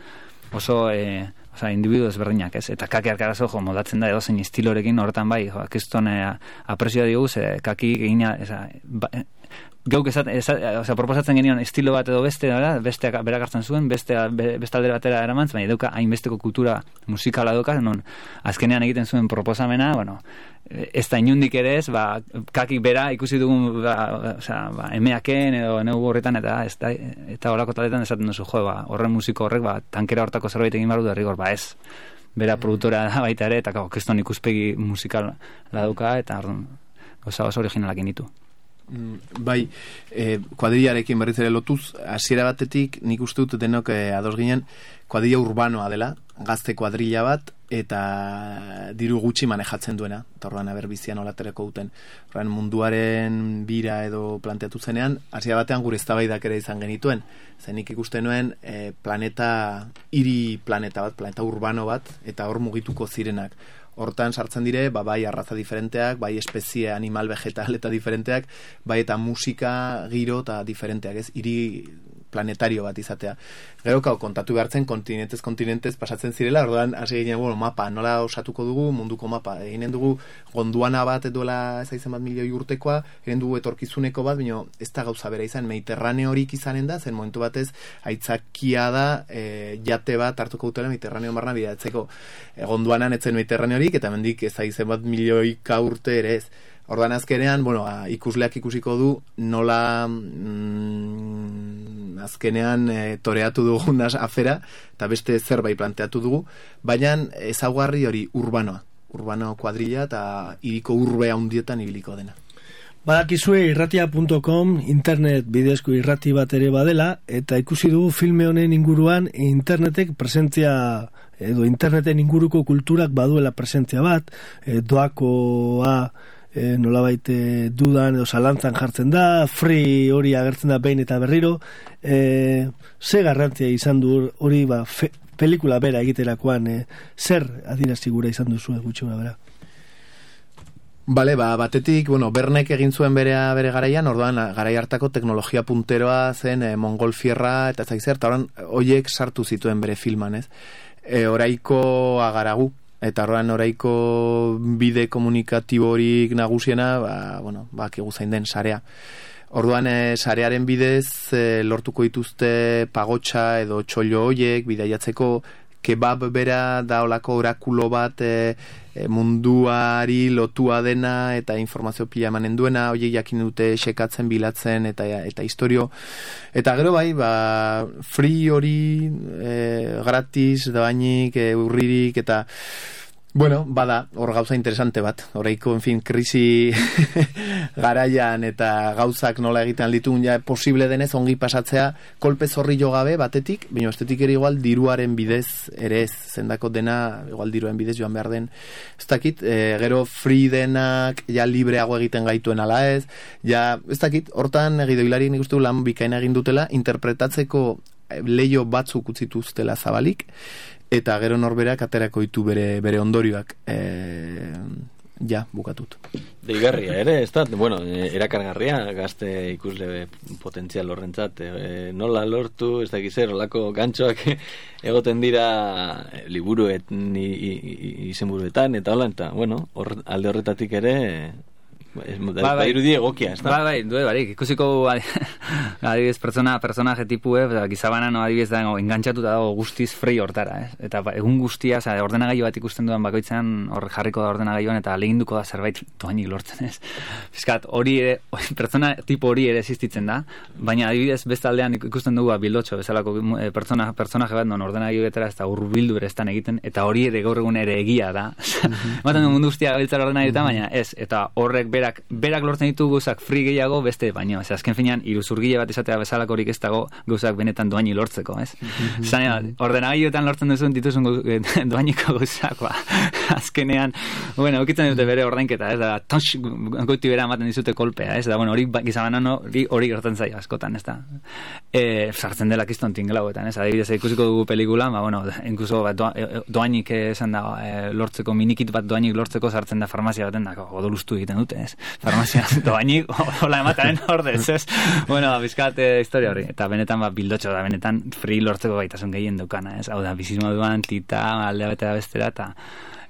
oso e, oza, individu ezberdinak, ez? Eta kaki arkarazo, jo, moldatzen da edo zein estilorekin horretan bai, jo, akizton e, apresioa diogu, ze kaki egina, eza, ba, geuk esat, esat, proposatzen genion estilo bat edo beste, da, beste berak hartzen zuen, beste, beste aldera batera eramantz, baina eduka hainbesteko kultura musikala eduka, non azkenean egiten zuen proposamena, bueno, ez da inundik ere ez, ba, kakik bera ikusi dugun, ba, oza, ba, emeaken edo neu horretan, eta ez da, eta horako taletan esaten duzu, jo, ba, horren musiko horrek, ba, tankera hortako zerbait egin barru da rigor, ba, ez, bera produktora da baita ere, eta keston ikuspegi musikal la duka, eta orduan, oso originalak ditu. Mm, bai, e, kuadrillarekin berriz ere lotuz, hasiera batetik nik uste dut denok e, ados ginen, kuadrilla urbanoa dela, gazte kuadrilla bat, eta diru gutxi manejatzen duena, eta horrean aber bizian olatereko duten. Horrean munduaren bira edo planteatu zenean, hasiera batean gure eztabaidak ere izan genituen. Zenik ikusten nuen e, planeta, hiri planeta bat, planeta urbano bat, eta hor mugituko zirenak hortan sartzen dire, ba, bai arraza diferenteak, bai espezie animal vegetal eta diferenteak, bai eta musika, giro eta diferenteak, ez? Iri planetario bat izatea. Gero kau kontatu behartzen kontinentez kontinentez pasatzen zirela, orduan hasi ginen bueno, mapa, nola osatuko dugu munduko mapa. Eginen dugu gonduana bat eduela ez bat milioi urtekoa, egin dugu etorkizuneko bat, baina ez da gauza bera izan, mediterrane horik izanen da, zen momentu batez aitzakia da e, jate bat hartuko dutela mediterraneo barna bidatzeko. E, gonduanan etzen mediterrane horik, eta mendik ez aizen bat milioika urte ere ez. Ordan azkenean, bueno, a, ikusleak ikusiko du nola mm, azkenean e, toreatu dugun afera eta beste zerbait planteatu dugu, baina ezaguarri hori urbanoa, urbano kuadrilla eta iriko urbe handietan ibiliko dena. Badakizue irratia.com internet bidezko irrati bat ere badela eta ikusi dugu filme honen inguruan internetek presentzia edo interneten inguruko kulturak baduela presentzia bat, e, doakoa e, nolabait e, dudan edo salantzan jartzen da, free hori agertzen da behin eta berriro, e, ze garrantzia izan du hori ba, pelikula bera egiterakoan, e, zer adirazi gura izan duzu gutxi bera? Bale, ba, batetik, bueno, Bernek egin zuen berea bere garaian, orduan, garai hartako teknologia punteroa zen e, Mongol Fierra eta zaizer, eta oran, hoiek sartu zituen bere filman, ez? E, oraiko agaragu, eta orduan oraiko bide komunikatiborik nagusiena, ba, bueno, ba, zain den, sarea. Orduan, e, sarearen bidez, e, lortuko dituzte pagotxa edo txollo hoiek, bidaiatzeko, kebab bera da olako orakulo bat e, e, munduari lotua dena eta informazio pila emanen duena, hoi jakin dute sekatzen bilatzen eta eta historio eta gero bai, ba, free hori e, gratis, doainik, e, urririk eta Bueno, bada, hor gauza interesante bat. Horeiko, en fin, krisi garaian eta gauzak nola egiten ditun ja posible denez ongi pasatzea kolpe zorri jo gabe batetik, baina estetik ere igual diruaren bidez ere ez zendako dena igual diruen bidez joan behar den. Ez dakit, e, gero free denak ja libreago egiten gaituen ala ez, ja, ez dakit, hortan egido hilari nik uste lan bikaina egin dutela, interpretatzeko leio batzuk utzituztela zabalik, eta gero norberak aterako ditu bere, bere ondorioak. E, ja, bukatut. Deigarria ere, ez da, bueno, e, erakargarria, gazte ikusle potentzial horrentzat, e, nola lortu, ez da gizero, lako gantxoak egoten dira liburuet, izenburuetan, eta hola, eta, bueno, alde horretatik ere, ba, bai, irudi egokia, ez da? Ba, bai, due, barik, ikusiko adibidez pertsona, personaje tipu, eh, gizabana no adibidez da, engantzatuta dago guztiz frei hortara, eh? eta ba, egun guztia, za, ordenagailu bat ikusten duan bakoitzan, hor jarriko da ordenagailuan, eta lehinduko da zerbait doainik lortzen, ez? Fiskat, hori ere, pertsona tipu hori ere existitzen da, baina adibidez bestaldean ikusten dugu ba, bildotxo, bezalako e, pertsona, personaje bat, non ordenagailu betera, ez da urbildu ere estan egiten, eta hori ere gaur egun ere egia da. Maten du mundu guztia gabiltzar ordenagailuetan, baina ez, eta horrek berak berak lortzen ditu guzak free gehiago beste baino, ez azken finean iruzurgile bat izatea bezalakorik ez dago gauzak benetan doaini lortzeko, ez? Zaina, ordenagailuetan lortzen duzun dituzun doainiko gauzak, ba, azkenean, bueno, okitzen dute bere ordainketa, ez da, tonx, goiti bera ematen dizute kolpea, ez da, bueno, hori ba, gizabanan hori hori gertzen zaio askotan, ez da. E, sartzen dela kiston tinglauetan, ez, adibidez, ikusiko dugu pelikula, ba, bueno, inkuso, ba, doa, e, doainik esan da, e, lortzeko, minikit bat doainik lortzeko sartzen da farmazia baten da, odolustu egiten dute, ez? Farmazia doainik, hola emataren ordez, ez? Bueno, bizkat historia hori, eta benetan ba, bildotxo da, benetan free lortzeko gaitasun gehien dukana, ez? Hau da, bizismo duan, tita, aldea bete da bestera, eta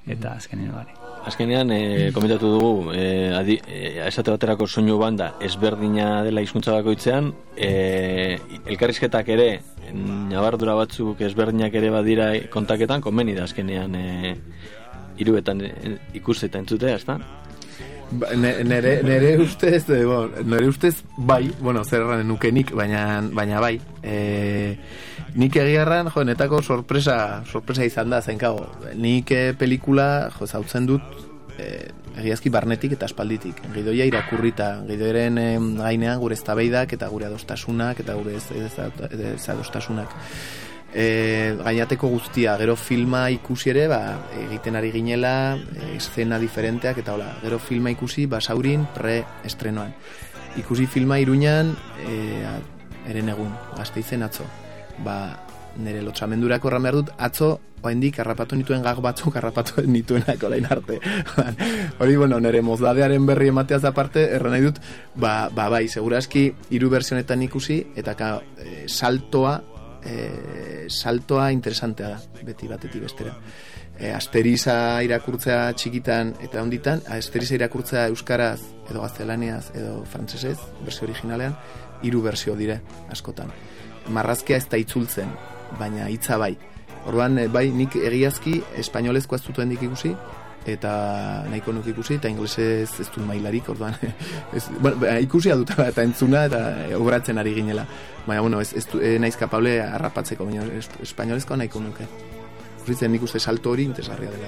eta azkenean bari. Azkenean, e, komentatu dugu, e, adi, e, esate baterako soinu banda ezberdina dela hizkuntza bakoitzean, e, elkarrizketak ere, nabardura batzuk ezberdinak ere badira kontaketan, konbeni da azkenean e, iruetan e, ikuseta entzutea, ez nere, nere ustez, e, bon, nere ustez bai, bueno, zer nukenik, baina, baina bai. E, nik egiarran, jo, netako sorpresa, sorpresa izan da, kago, nik e, pelikula, jo, zautzen dut, e, egiazki barnetik eta espalditik. Gidoia irakurrita, gidoeren e, gainean gure eztabeidak eta gure adostasunak eta gure ez, ez, ez, adostasunak e, gainateko guztia, gero filma ikusi ere, ba, egiten ari ginela, e, eszena diferenteak, eta hola, gero filma ikusi, basaurin, pre-estrenoan. Ikusi filma iruñan, e, eren egun, gazte izen atzo. Ba, nire lotxamendurako erran behar dut, atzo, oaindik, harrapatu nituen gag batzuk, harrapatu nituenak orain arte. Hori, bueno, nire mozdadearen berri emateaz aparte, erran nahi dut, ba, ba bai, seguraski, hiru versionetan ikusi, eta ka, e, saltoa, e, saltoa interesantea da, beti batetik bestera. E, asteriza irakurtzea txikitan eta onditan, asteriza irakurtzea euskaraz edo gaztelaniaz edo frantsesez, bersio originalean, hiru bersio dire askotan. Marrazkea ez da itzultzen, baina hitza bai. Orduan, e, bai, nik egiazki espainolezko ez dutuen ikusi, eta nahiko nuk ikusi eta inglesez ez du mailarik orduan ez, bueno, ba, ikusi dut eta entzuna eta obratzen ari ginela. Baina bueno, ez, ez, ez naiz kapable harrapatzeko baina espainolezko nahiko nuke. Uritzen nik uste salto hori intesarria dela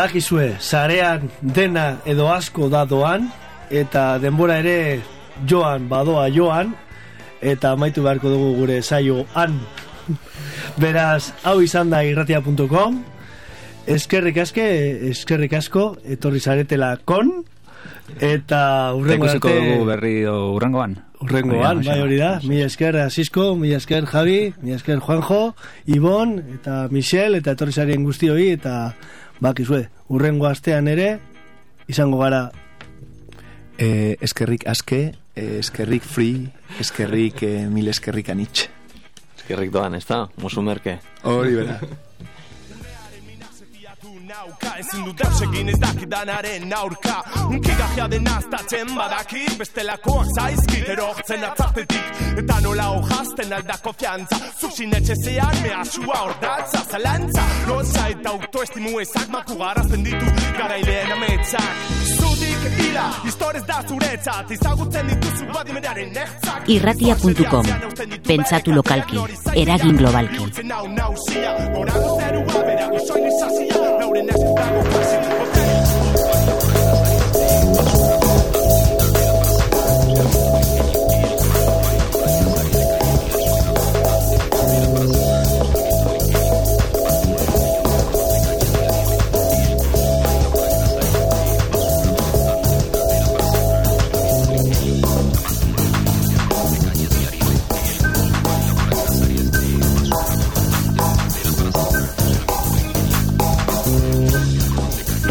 Badakizue, sarean dena edo asko da doan, eta denbora ere joan badoa joan, eta amaitu beharko dugu gure saio han. Beraz, hau izan da irratia.com, eskerrik aske, eskerrik asko, etorri zaretela kon, eta urrengo arte... dugu berri urrengoan. Urrengoan, bai hori da. Mi esker Asisko, mi esker Javi, mi esker Juanjo, Ibon, eta Michel, eta etorri zarien guztioi, eta bakizue, urrengo astean ere, izango gara Eh, eskerrik aske, eh, eskerrik free, eskerrik eh, mil eskerrik anitx. Eskerrik doan, ez da? Musu merke. Hori bera. nauka. Ezin dut deus egin ez dakidanaren aurka. Unkigajia den aztatzen badakit Bestelakoak zaizkit erortzen atzartetik Eta nola hojazten aldako fiantza. Zuk sinetxe zean mea sua ordaltza Zalantza, lotza eta autoestimu ezak Maku garazten ditu garaileen ametsak Zudik ila, historiz da zuretzat. Izagutzen dituzu badimenaren ertzak. Irratia.com. Pentsatu lokalki, eragin globalki. Bihurtzen hau nausia Gorago zerua, berago soin izazia and that's just not a question.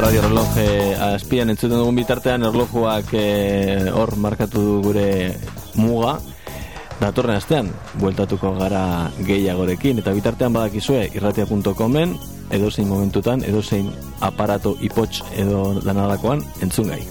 Radio reloj eh, azpian entzuten dugun bitartean erlojuak eh, hor markatu du gure muga datorren astean bueltatuko gara gehiagorekin eta bitartean badakizue irratia.comen edozein momentutan edozein aparato ipotx edo danadakoan entzun gai.